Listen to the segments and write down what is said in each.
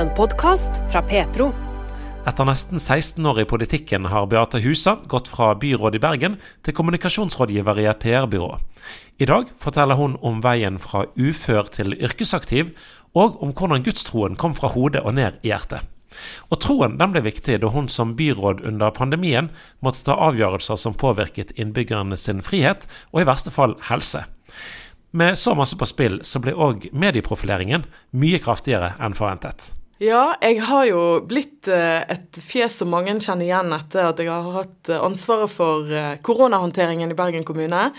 En podkast fra Petro. Etter nesten 16 år i politikken har Beate Husa gått fra byråd i Bergen til kommunikasjonsrådgiver i et PR-byrå. I dag forteller hun om veien fra ufør til yrkesaktiv, og om hvordan gudstroen kom fra hodet og ned i hjertet. Og troen den ble viktig da hun som byråd under pandemien måtte ta avgjørelser som påvirket innbyggerne sin frihet, og i verste fall helse. Med så masse på spill så ble òg medieprofileringen mye kraftigere enn forventet. Ja, jeg har jo blitt eh, et fjes som mange kjenner igjen etter at jeg har hatt eh, ansvaret for eh, koronahåndteringen i Bergen kommune.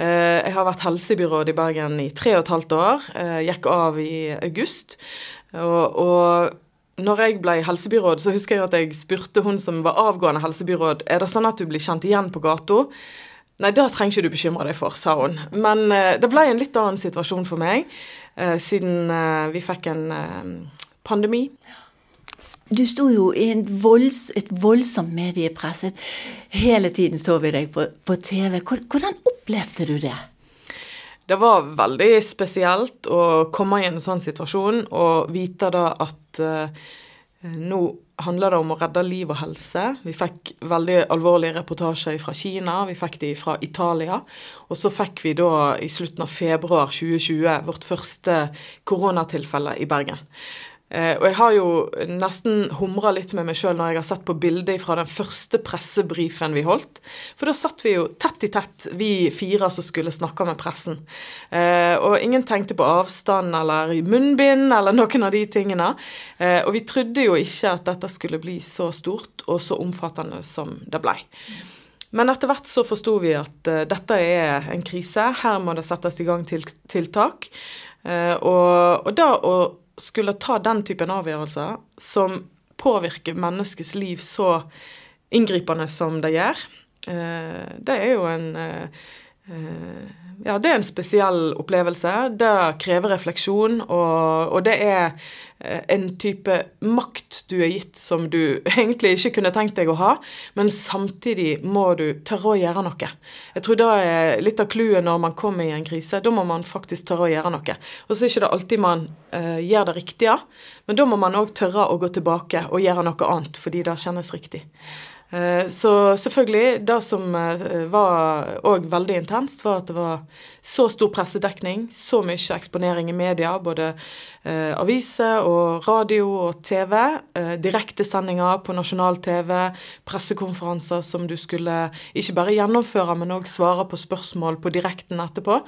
Jeg har vært helsebyråd i Bergen i tre og et halvt år. Gikk av i august. Og, og når jeg ble helsebyråd, så husker jeg at jeg spurte hun som var avgående helsebyråd, er det sånn at du blir kjent igjen på gata. Nei, det trenger ikke du bekymre deg for, sa hun. Men det ble en litt annen situasjon for meg, siden vi fikk en pandemi. Du sto jo i volds, et voldsomt mediepress. Hele tiden så vi deg på, på, TV. Hvordan opplevde du det? Det var veldig spesielt å komme i en sånn situasjon og vite da at eh, nå handler det om å redde liv og helse. Vi fikk veldig alvorlige reportasjer fra Kina, vi fikk de fra Italia. Og så fikk vi da i slutten av februar 2020 vårt første koronatilfelle i Bergen. Eh, og jeg har jo nesten humra litt med meg sjøl når jeg har sett på bildet fra den første pressebrifen vi holdt. For da satt vi jo tett i tett, vi fire som skulle snakke med pressen. Eh, og ingen tenkte på avstand eller munnbind eller noen av de tingene. Eh, og vi trodde jo ikke at dette skulle bli så stort og så omfattende som det blei. Men etter hvert så forsto vi at dette er en krise, her må det settes i gang tiltak. Og, og da å skulle ta den typen avgjørelser som påvirker menneskets liv så inngripende som det gjør, eh, det er jo en eh, ja, det er en spesiell opplevelse. Det krever refleksjon, og, og, det er en type makt du er gitt som du egentlig ikke kunne tenkt deg å ha, men samtidig må du tørre å gjøre noe. Jeg tror det er litt av clouet når man kommer i en krise. Da må man faktisk tørre å gjøre noe. Og så er det ikke alltid man uh, gjør det riktige, men da må man òg tørre å gå tilbake og gjøre noe annet fordi det kjennes riktig. Eh, så selvfølgelig, det som eh, var òg veldig intenst, var at det var så stor pressedekning, så mye eksponering i media, både eh, aviser og radio og TV. Direktesendinger på nasjonal-TV, pressekonferanser som du skulle ikke bare gjennomføre, men òg svare på spørsmål på direkten etterpå.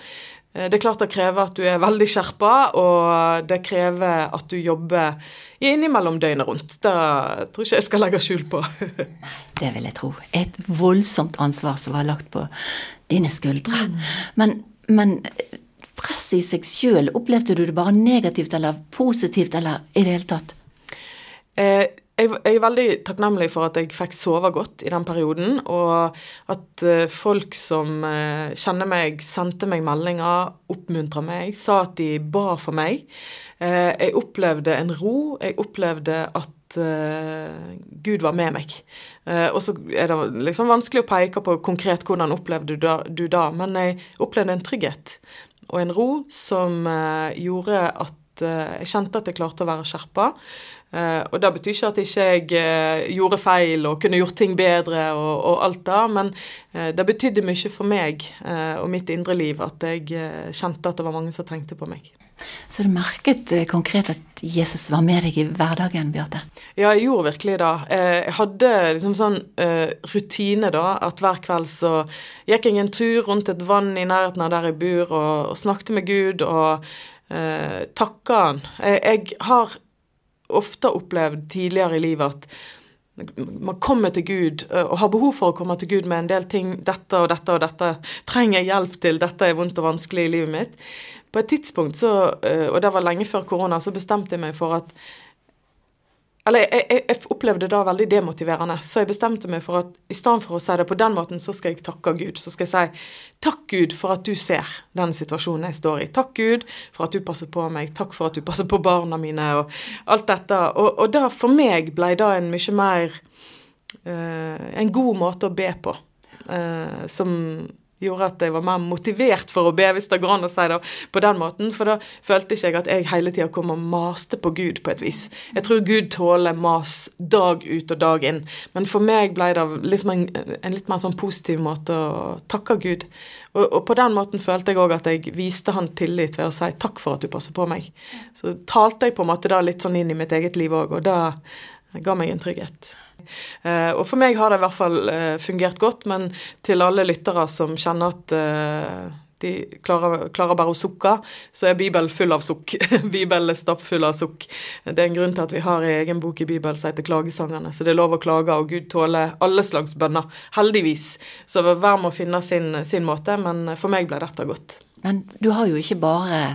Eh, det er klart det krever at du er veldig skjerpa, og det krever at du jobber innimellom døgnet rundt. Det tror ikke jeg skal legge skjul på. det vil jeg tro. Et voldsomt ansvar som var lagt på dine skuldre. Mm. Men, men presset i seg sjøl, opplevde du det bare negativt eller positivt, eller i det hele tatt? Eh, jeg, jeg, er veldig takknemlig for at jeg fikk sove godt i den perioden, og at uh, folk som uh, kjenner meg, sendte meg meldinger, oppmuntra meg, sa at de ba for meg. Uh, jeg opplevde en ro. Jeg opplevde at Gud var med meg. og så er det liksom vanskelig å peke på konkret hvordan opplevde du da men jeg opplevde en trygghet og en ro som gjorde at jeg kjente at jeg klarte å være skjerpa. Uh, og Det betyr ikke at ikke jeg uh, gjorde feil og kunne gjort ting bedre og, og alt det, men uh, det betydde mye for meg og mitt indre liv at jeg kjente at det var mange som tenkte på meg. Så du merket konkret at Jesus var med deg i hverdagen, Beate? Ja, jeg gjorde virkelig det. jeg hadde liksom sånn rutine, da, at hver kveld så gikk jeg en tur rundt et vann i nærheten av der jeg bor, og, og snakket med Gud og takka han. Jeg har ofte opplevd tidligere i livet at man kommer til Gud og har behov for å komme til Gud med en del ting. 'Dette og dette og dette trenger jeg hjelp til. Dette er vondt og vanskelig i livet mitt.' På et tidspunkt, så, og det var lenge før korona, så bestemte jeg meg for at eller jeg, jeg, jeg, opplevde det veldig demotiverende, så jeg bestemte meg for at i stedet for å si det på den måten, så skal jeg takke Gud. Så skal jeg si takk, Gud, for at du ser den situasjonen jeg står i. Takk, Gud, for at du passer på meg. Takk for at du passer på barna mine, og alt dette. Og, og da for meg ble det en mye mer uh, En god måte å be på. Uh, som gjorde at jeg var mer motivert for å be, hvis det går an å si det på den måten. For da følte ikke jeg at jeg hele tida kom og maste på Gud på et vis. Jeg tror Gud tåler mas dag ut og dag inn. Men for meg ble det liksom en, en litt mer sånn positiv måte å takke Gud. Og, og på den måten følte jeg òg at jeg viste han tillit ved å si takk for at du passer på meg. Så talte jeg på en måte da litt sånn inn i mitt eget liv òg, og det ga meg en trygghet. Uh, og for meg har det i hvert fall uh, fungert godt, men til alle lyttere som kjenner at uh, de klarer, klarer, bare å sukke, så er Bibelen full av sukk. Bibelen er stappfull av sukk. Det er en grunn til at vi har en egen bok i Bibelen som heter Klagesangene. så det er lov å klage, og Gud tåler alle slags bønner. Heldigvis. Så hver må finne sin, sin måte, men for meg ble dette godt. Men du har jo ikke bare Eh,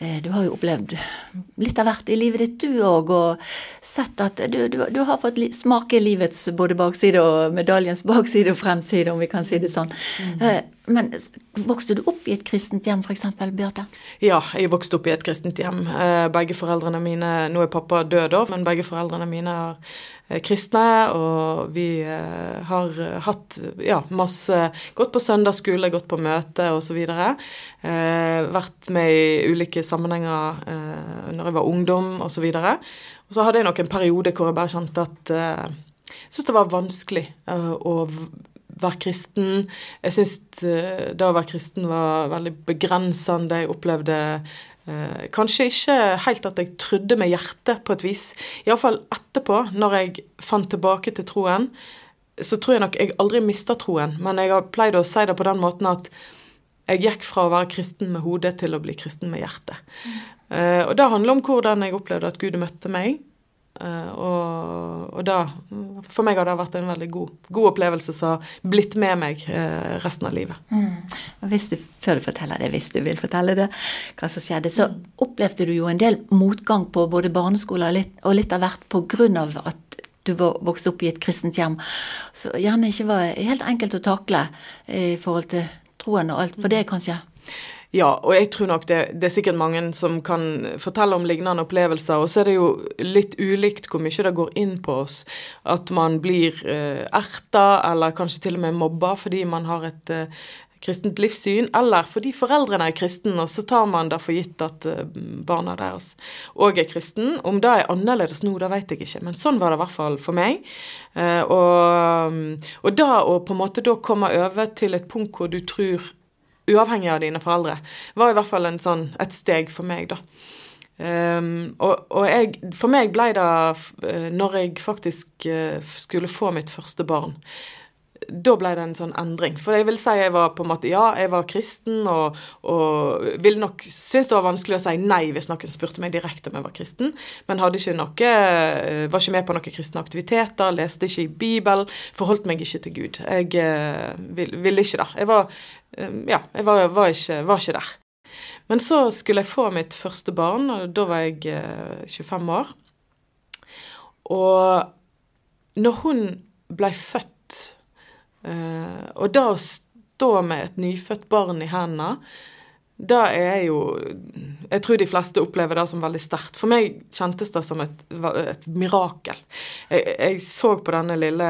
du har jo opplevd litt av hvert i livet ditt, du òg, og sett at du, du, du, har fått smake livets både bakside og medaljens bakside og fremside, om vi kan si det sånn. Mm. Eh, men vokste du opp i et kristent hjem, f.eks., Beate? Ja, jeg vokste opp i et kristent hjem. Eh, begge foreldrene mine Nå er pappa død, da, men begge foreldrene mine er kristne, og vi har hatt ja, masse Gått på søndagsskole, gått på møte osv. Eh, vært med i ulike sammenhenger eh, når jeg var ungdom osv. Og, så hadde jeg nok en periode hvor jeg bare kjente at eh, jeg syntes det var vanskelig eh, å være kristen. Jeg syntes eh, det å være kristen var veldig begrensende. Jeg opplevde eh, kanskje ikke helt at jeg trodde med hjertet, på et vis. Iallfall etterpå, når jeg fant tilbake til troen, så tror jeg nok jeg aldri mista troen. Men jeg har pleid å si det på den måten at jeg gikk fra å være kristen med hodet til å bli kristen med hjertet. Uh, og det handler om hvordan jeg opplevde at Gud møtte meg. Uh, og, og da, For meg har det vært en veldig god, god opplevelse som har blitt med meg uh, resten av livet. Mm. Og hvis du, Før du forteller det, hvis du vil fortelle det, hva som skjedde, så opplevde du jo en del motgang på både barneskole og litt, og litt av hvert av at du vokste opp i et kristent hjem. Så gjerne ikke var helt enkelt å takle i forhold til troen og alt for det, kanskje? Ja, og jeg tror nok det, det, er sikkert mange som kan fortelle om lignende opplevelser. Og så er det jo litt ulikt hvor mye det går inn på oss. At man blir eh, erta, eller kanskje til og med mobba fordi man har et eh, kristent livssyn, eller fordi foreldrene er kristne, og så tar man det for gitt at eh, barna deres òg er kristen. Om det er annerledes nå, det vet jeg ikke, men sånn var det i hvert fall for meg. Eh, og, og da å på en måte da komme over til et punkt hvor du tror uavhengig av dine foreldre, var i hvert fall sånn, et steg for meg, da. Um, og, og jeg, for meg ble det, uh, når jeg faktisk uh, skulle få mitt første barn, da ble det en sånn endring. For jeg vil si jeg var på en måte Ja, jeg var kristen, og, og ville nok synes det var vanskelig å si nei hvis noen spurte meg direkte om jeg var kristen, men hadde ikke noe eh, Var ikke med på noen kristne aktiviteter, leste ikke i Bibelen, forholdt meg ikke til Gud. Jeg uh, ville vil ikke det. Jeg var um, Ja, jeg var, var, ikke, var, ikke, der. Men så skulle jeg få mitt første barn, og da var jeg uh, 25 år. Og når hun blei født og det å stå med et nyfødt barn i hendene, det er jo Jeg tror de fleste opplever det som veldig sterkt. For meg kjentes det som et, et mirakel. Jeg, jeg, så på denne lille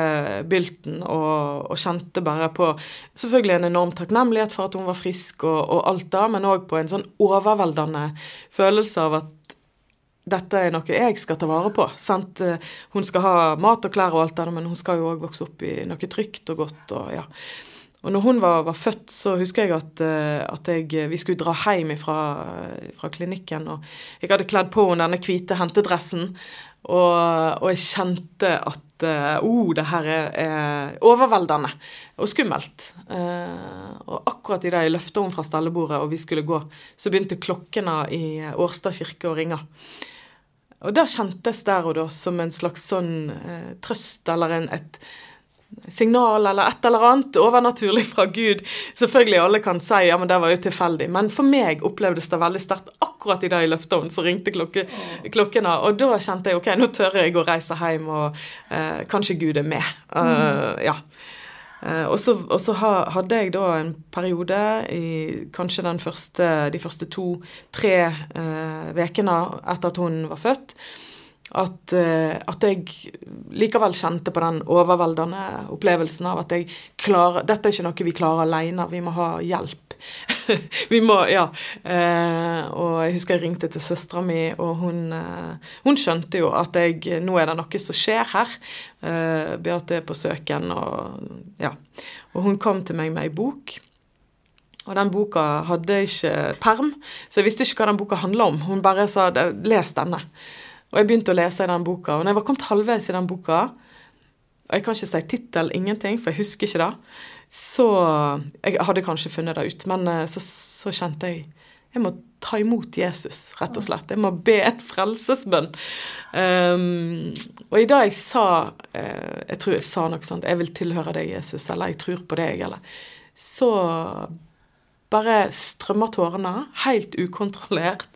bylten og, og, kjente bare på selvfølgelig en enorm takknemlighet for at hun var frisk og, og alt det, men òg på en sånn overveldende følelse av at dette er noe jeg skal ta vare på. Sant? Hun skal ha mat og klær og alt det, men hun skal jo òg vokse opp i noe trygt og godt. Og ja. Og når hun var, var født, så husker jeg at, eh, at jeg, vi skulle dra hjem fra, klinikken. Og jeg hadde kledd på henne denne hvite hentedressen, og, og jeg kjente at oh, det her er, er, overveldende og skummelt. Uh, og akkurat idet jeg løfta henne fra stellebordet og vi skulle gå, så begynte klokkene i Årstad kirke å ringe. Og det kjentes der og da som en slags sånn eh, trøst eller en, et signal eller et eller annet overnaturlig fra Gud. Selvfølgelig alle kan si ja, men det var jo tilfeldig, men for meg opplevdes det veldig sterkt akkurat i det i løftet så ringte klokke, klokkene, og da kjente jeg ok, nå tør jeg å reise hjem, og eh, kanskje Gud er med. Uh, ja. Uh, og så, hadde jeg da en periode i kanskje første, de første to-tre ukene uh, etter at hun var født, at, uh, at, jeg likevel kjente på den overveldende opplevelsen av at jeg klarer Dette er ikke noe vi klarer alene, vi må ha hjelp. vi må, ja. Uh, og jeg husker jeg ringte til søstera mi, og hun, uh, hun, skjønte jo at jeg Nå er det noe som skjer her. Beate er på søken, og ja. Og hun kom til meg med ei bok. Og den boka hadde ikke perm, så jeg visste ikke hva den boka handla om. Hun bare sa 'les denne'. Og jeg begynte å lese i den boka. Og når jeg var kommet halvveis i den boka, og jeg kan ikke si tittel, ingenting, for jeg husker ikke det, så Jeg hadde kanskje funnet det ut, men eh, så, så kjente jeg jeg må ta imot Jesus, rett og slett. Jeg må be et frelsesbønn. Um, og i dag jeg sa uh, Jeg tror jeg sa noe sånt 'Jeg vil tilhøre deg, Jesus', eller 'Jeg tror på deg', eller Så bare strømmer tårene, helt ukontrollert.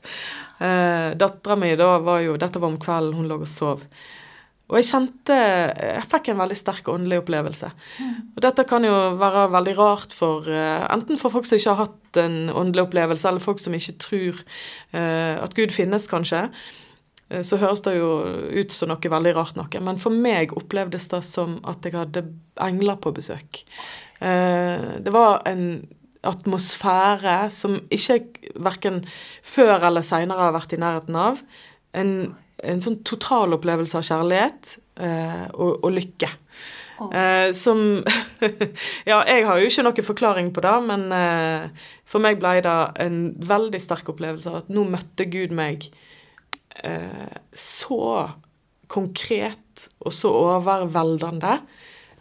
Uh, Dattera mi, da var jo Dette var om kvelden, hun lå og sov. Og jeg kjente Jeg fikk en veldig sterk åndelig opplevelse. Og dette kan jo være veldig rart for uh, Enten for folk som ikke har hatt en åndelig opplevelse, eller folk som ikke tror uh, at Gud finnes, kanskje. Så høres det jo ut som noe veldig rart noe. Men for meg opplevdes det som at jeg hadde engler på besøk. det var en atmosfære som ikke verken før eller seinere har vært i nærheten av. En, en sånn totalopplevelse av kjærlighet eh, og, og, lykke. Oh. Eh, som Ja, jeg har jo ikke noen forklaring på det, men eh, for meg ble det en veldig sterk opplevelse av at nå møtte Gud meg eh, så konkret og så overveldende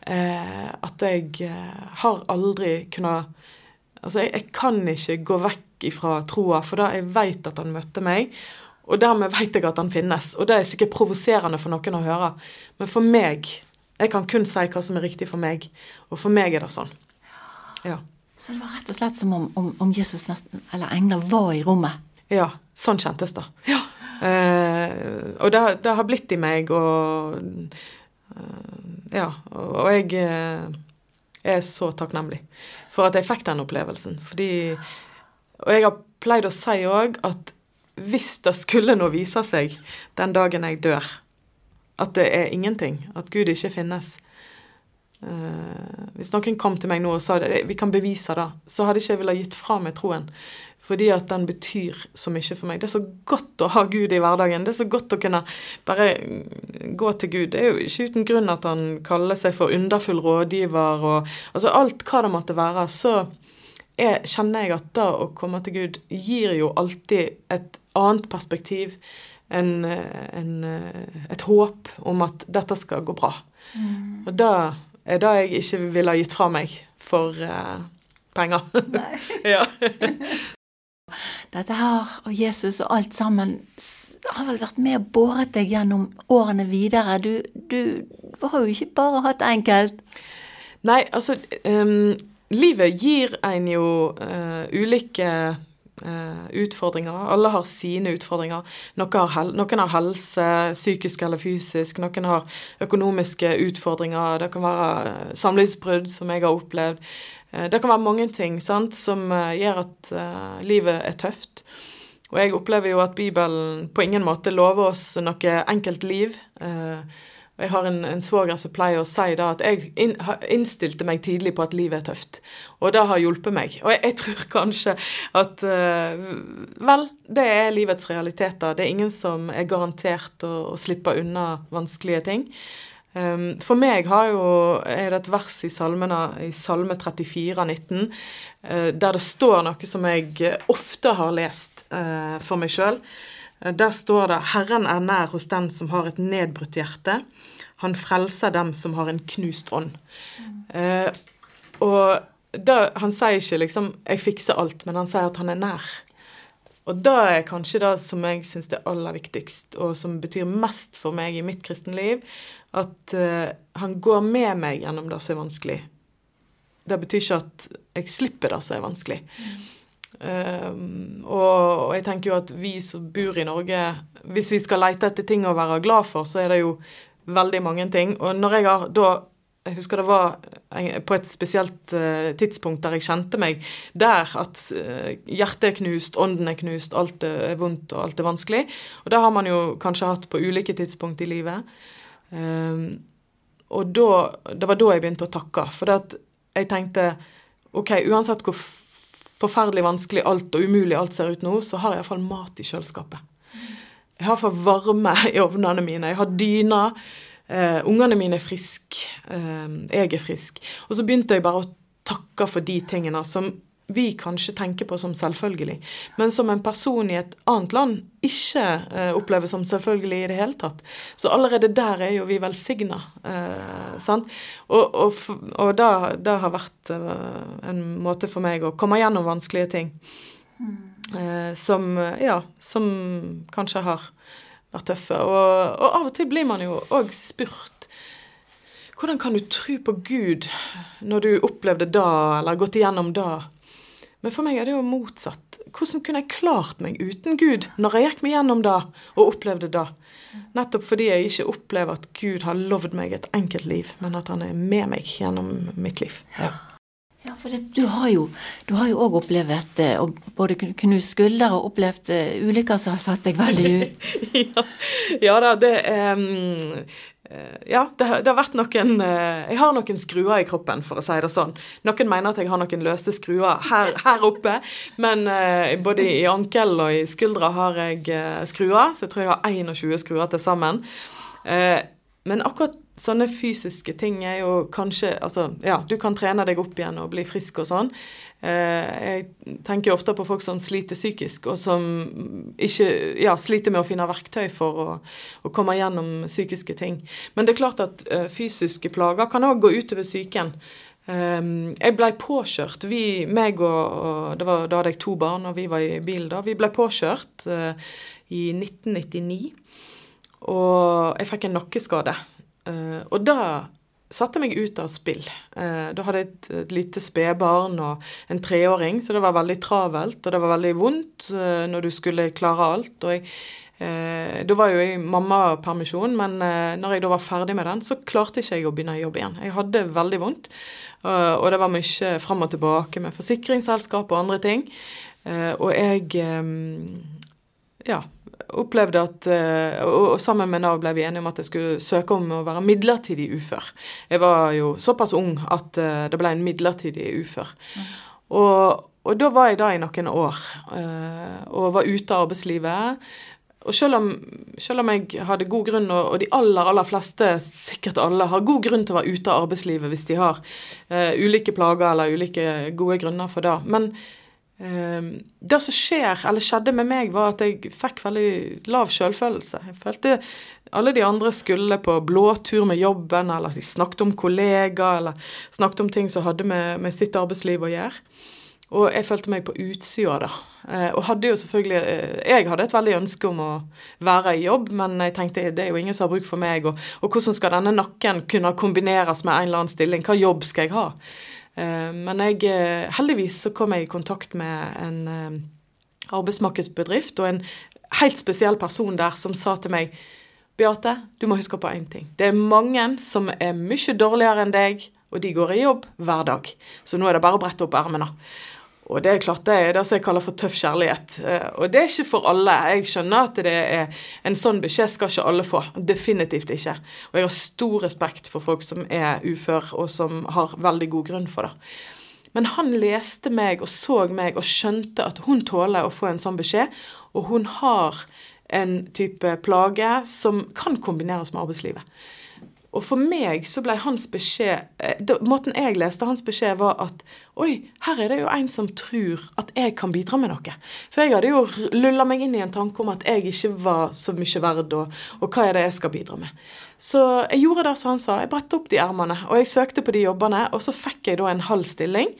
eh, at jeg eh, har aldri kunnet Altså, jeg, jeg kan ikke gå vekk ifra troa, for da jeg vet at han møtte meg. Og dermed vet jeg at han finnes. Og det er sikkert provoserende for noen å høre. Men for meg Jeg kan kun si hva som er riktig for meg. Og for meg er det sånn. Ja. Så det var rett og slett som om, om, om Jesus nesten, eller engler var i rommet? Ja. Sånn kjentes det. Ja. Eh, og det, det, har blitt i meg, og eh, Ja. Og jeg eh, er så takknemlig for at jeg fikk den opplevelsen. Fordi Og jeg har pleid å si òg at hvis det skulle nå vise seg den dagen jeg dør, at det er ingenting, at Gud ikke finnes uh, Hvis noen kom til meg nå og sa det, vi kan bevise det, så hadde ikke jeg villet gitt fra meg troen. Fordi at den betyr så mye for meg. Det er så godt å ha Gud i hverdagen. Det er så godt å kunne bare gå til Gud. Det er jo ikke uten grunn at han kaller seg for underfull rådgiver og Altså alt hva det måtte være, så er, kjenner jeg at det å komme til Gud gir jo alltid et annet perspektiv. En, en, et håp om at dette skal gå bra. Mm. Og det er det jeg ikke ville ha gitt fra meg for uh, penger. ja. Dette her og Jesus og alt sammen har vel vært med og båret deg gjennom årene videre. Du, du har jo ikke bare hatt enkelt. Nei, altså um, Livet gir en jo uh, ulike uh, utfordringer. Alle har sine utfordringer. Noen har, noen har, helse, psykisk eller fysisk. Noen har økonomiske utfordringer. Det kan være uh, samlivsbrudd, som jeg har opplevd. Eh, det kan være mange ting sant, som eh, gjør at uh, livet er tøft. Og jeg opplever jo at Bibelen på ingen måte lover oss noe enkelt liv. Jeg har en, en svoger som pleier å si da at jeg inn, innstilte meg tidlig på at livet er tøft. Og det har hjulpet meg. Og jeg, jeg tror kanskje at Vel, det er livets realiteter. Det er ingen som er garantert å, å slippe unna vanskelige ting. Um, for meg jo, er det et vers i, salmene, i Salme 34, 19, uh, der det står noe som jeg ofte har lest uh, for meg sjøl. Der står det 'Herren er nær hos den som har et nedbrutt hjerte'. Han frelser dem som har en knust ånd. Mm. og da, han sier ikke liksom 'jeg fikser alt', men han sier at han er nær. Og det er kanskje det som jeg syns er aller viktigst, og som betyr mest for meg i mitt kristenliv. At uh, han går med meg gjennom det som er vanskelig. Det betyr ikke at jeg slipper det som er vanskelig. Um, og, og, jeg tenker jo at vi som bor i Norge Hvis vi skal lete etter ting å være glad for, så er det jo veldig mange ting. Og når jeg har da jeg husker det var på et spesielt uh, tidspunkt der jeg kjente meg der at uh, hjertet er knust, ånden er knust, alt er vondt og alt er vanskelig. Og det har man jo kanskje hatt på ulike tidspunkt i livet. Um, og da, det var da jeg begynte å takke. For jeg tenkte OK, uansett hvor forferdelig vanskelig alt og umulig alt ser ut nå, så har jeg iallfall mat i kjøleskapet. Jeg har for varme i ovnene mine. Jeg har dyner. Uh, ungene mine er friske. Uh, jeg er frisk. Og så begynte jeg bare å takke for de tingene som vi kanskje tenker på som selvfølgelig, men som en person i et annet land ikke uh, opplever som selvfølgelig i det hele tatt. Så allerede der er jo vi velsigna. Uh, sant? Og, og, og det, det, har vært en måte for meg å komme gjennom vanskelige ting. Mm. som, ja, som kanskje har vært tøffe. Og, og, av og til blir man jo òg spurt hvordan kan du tro på Gud når du opplevde det, eller gått igjennom det? Men for meg er det jo motsatt. Hvordan kunne jeg klart meg uten Gud når jeg gikk meg gjennom det og opplevde det? Nettopp fordi jeg ikke opplever at Gud har lovd meg et enkelt liv, men at han er med meg gjennom mitt liv. Ja. Ja, for det, du har jo òg opplevd eh, å både knust skulder og opplevd uh, ulykker som har satt deg veldig ut. ja, ja, da, det um, Ja, det, det, har vært noen uh, Jeg har noen skruer i kroppen, for å si det sånn. Noen mener at jeg har noen løse skruer her, her oppe, men uh, både i ankel og i skuldra har jeg skruer, så jeg tror jeg har 21 skruer til sammen. men akkurat sånne fysiske ting er jo kanskje Altså, ja, du kan trene deg opp igjen og bli frisk og sånn. Eh, jeg tenker ofte på folk som sliter psykisk, og som ikke ja, sliter med å finne verktøy for å, å komme gjennom psykiske ting. Men det er klart at uh, fysiske plager kan òg gå utover psyken. Um, jeg blei påkjørt. Vi, meg og, og det var, Da hadde jeg to barn, og vi var i bil da. Vi blei påkjørt i 1999. Og jeg fikk en nakkeskade. Uh, og da satte meg ut av spill. Uh, da hadde jeg et, et lite spedbarn og en treåring, så det var veldig travelt. Og det var veldig vondt uh, når du skulle klare alt. og jeg da var jo jeg mammapermisjon, men når jeg da var ferdig med den, så klarte ikke jeg å begynne å jobbe igjen. Jeg hadde veldig vondt, og det var mye fram og tilbake med forsikringsselskap og andre ting. Og jeg ja, opplevde at eh, og, sammen med Nav ble vi enige om at jeg skulle søke om å være midlertidig ufør. Jeg var jo såpass ung at eh, det ble en midlertidig ufør. Mm. Og, og, da var jeg da i noen år eh, og var ute av arbeidslivet. Og selv om, selv om, jeg hadde god grunn, og de aller aller fleste, sikkert alle, har god grunn til å være ute av arbeidslivet hvis de har uh, ulike plager eller ulike gode grunner for det. Men det som skjer, eller skjedde med meg, var at jeg fikk veldig lav selvfølelse. Jeg følte alle de andre skulle på blåtur med jobben, eller de snakket om kollegaer, eller snakket om ting som hadde med, med sitt arbeidsliv å gjøre. Og jeg følte meg på utsida da. Eh, og hadde jo selvfølgelig eh, Jeg hadde et veldig ønske om å være i jobb, men jeg tenkte det er jo ingen som har bruk for meg, og, og hvordan skal denne nakken kunne kombineres med en eller annen stilling? Hva jobb skal jeg ha? Eh, men jeg, eh, heldigvis så kom jeg i kontakt med en eh, arbeidsmarkedsbedrift og en helt spesiell person der som sa til meg Beate, du må huske på én ting. Det er mange som er mye dårligere enn deg, og de går i jobb hver dag. Så nå er det bare å brette opp ermene. Og det er klart det er det som jeg kaller for tøff kjærlighet. Eh, og det er ikke for alle. Jeg skjønner at det er en sånn beskjed skal ikke alle få. Definitivt ikke. Og jeg har stor respekt for folk som er ufør, og som har veldig god grunn for det. Men han leste meg og så meg og skjønte at hun tåler å få en sånn beskjed, og hun har en type plage som kan kombineres med arbeidslivet. Og for meg så ble hans beskjed eh, Måten jeg leste hans beskjed, var at Oi, her er det jo en som tror at jeg kan bidra med noe. For jeg hadde jo lulla meg inn i en tanke om at jeg ikke var så mye verd, og, og hva er det jeg skal bidra med. Så jeg gjorde det som han sa. Jeg brettet opp de ermene, og jeg søkte på de jobbene. Og så fikk jeg da en halv stilling,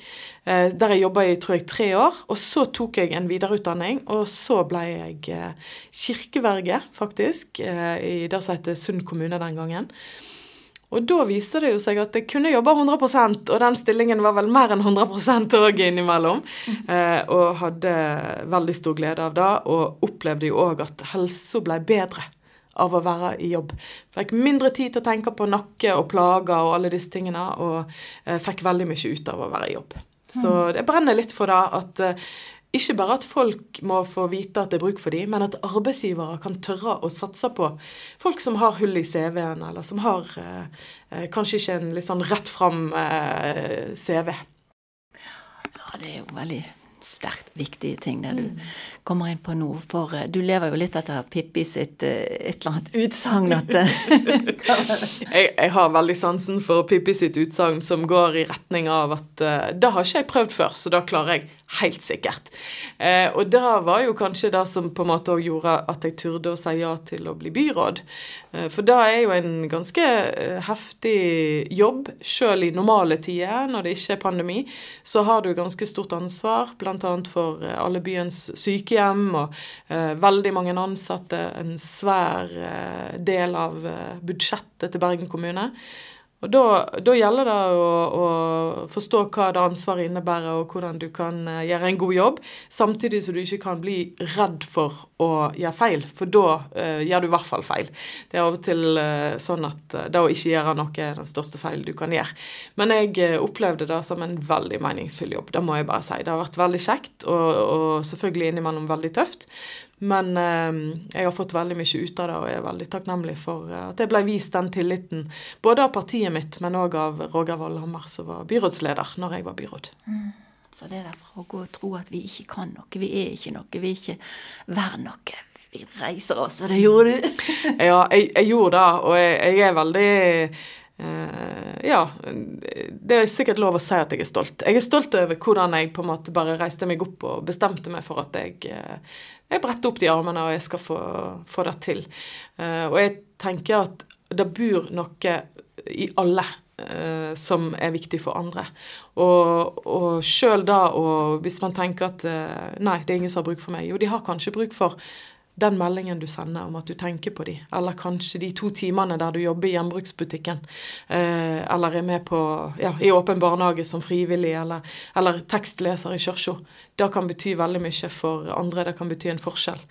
eh, der jeg jobba i tror jeg tre år. Og så tok jeg en videreutdanning, og så ble jeg eh, kirkeverge, faktisk, eh, i det som heter Sund kommune den gangen. Og da viser det jo seg at jeg kunne jobbe 100% og den stillingen var vel mer enn 100% òg innimellom. Eh, og hadde veldig stor glede av det, og opplevde jo òg at helsa ble bedre av å være i jobb. Fikk mindre tid til å tenke på nakke og plager og alle disse tingene, og eh, fikk veldig mye ut av å være i jobb. Så det brenner litt for det at eh, ikke bare at folk må få vite at det er bruk for dem, men at arbeidsgivere kan tørre å satse på folk som har hull i CV-en, eller som har eh, eh, kanskje ikke en litt sånn rett fram eh, CV. Ja, det er jo veldig sterkt viktige ting det du kommer inn på nå. For eh, du lever jo litt etter Pippi sitt eh, et eller annet utsagn at eh, Jeg, jeg har veldig sansen for Pippi sitt utsagn som går i retning av at uh, det har ikke jeg prøvd før, så da klarer jeg helt sikkert. Uh, og det var jo kanskje det som på en måte gjorde at jeg turde å si ja til å bli byråd. Eh, for det er jo en ganske eh, heftig jobb, sjøl i normale tider, når det ikke er pandemi. Så har du ganske stort ansvar, bl.a. for eh, alle byens sykehjem og eh, veldig mange ansatte, en svær eh, del av budsjettet til Bergen kommune. Og da, da gjelder det å, å, forstå hva det ansvaret innebærer, og hvordan du kan eh, gjøre en god jobb, samtidig som du ikke kan bli redd for å gjøre feil, for da uh, gjør du i hvert fall feil. Det er av og til uh, sånn at uh, det å ikke gjøre noe er den største feilen du kan gjøre. Men jeg opplevde det som en veldig meningsfull jobb, det må jeg bare si. Det har vært veldig kjekt, og, og selvfølgelig innimellom veldig tøft. Men eh, jeg har fått veldig mye ut av det, og jeg er veldig takknemlig for eh, at jeg ble vist den tilliten. Både av partiet mitt, men òg av Roger Valhammer, som var byrådsleder når jeg var byråd. Mm. Så det der fra å gå og tro at vi ikke kan noe, vi er ikke noe, vi er ikke verd noe. Vi reiser oss, og det gjorde du. ja, jeg, jeg, gjorde det, og jeg, jeg er veldig ja, det er sikkert lov å si at jeg er stolt. Jeg er stolt over hvordan jeg på en måte bare reiste meg opp og bestemte meg for at jeg, uh, jeg bretter opp de armene og jeg skal få, få det til. Uh, og jeg tenker at det bor noe i alle som er viktig for andre. Og, og sjøl da, og hvis man tenker at nei, det er ingen som har bruk for meg, jo, de har kanskje bruk for den meldingen du sender om at du tenker på dem, eller kanskje de to timene der du jobber i gjenbruksbutikken, eh, eller er med på, ja, i åpen barnehage som frivillig, eller, eller tekstleser i kirka. Det kan bety veldig mye for andre. Det kan bety en forskjell.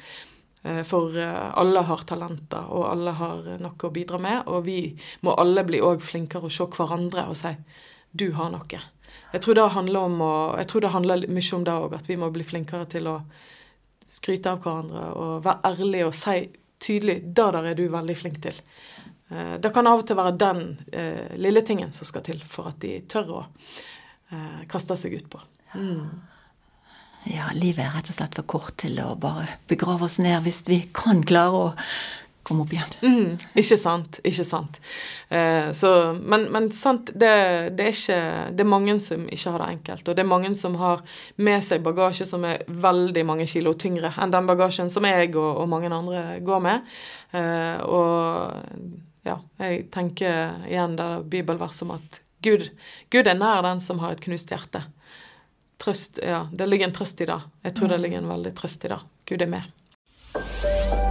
Eh, for eh, alle har talenter, og alle har noe å bidra med. Og vi må alle bli òg flinkere å se hverandre og si 'du har noe'. Jeg tror det handler, om jeg tror det handler mye om det òg, at vi må bli flinkere til å skryte av hverandre og være ærlig og si tydelig 'Det der er du veldig flink til'. Eh, det kan av og til være den eh, lille tingen som skal til for at de tør å eh, kaste seg ut på. Mm. Ja, livet er rett og slett for kort til å bare begrave oss ned hvis vi kan klare å komme opp igjen. Mm, ikke sant. Ikke sant. Eh, så, men, men sant, det, det, er ikke Det er mange som ikke har det enkelt. Og det er mange som har med seg bagasje som er veldig mange kilo tyngre enn den bagasjen som jeg og, og mange andre går med. Eh, og ja, jeg tenker igjen det bibelverset om at Gud, Gud er nær den som har et knust hjerte. Trøst, ja, Det ligger en trøst i det. Jeg tror det mm. ligger en veldig trøst i det. Gud er med.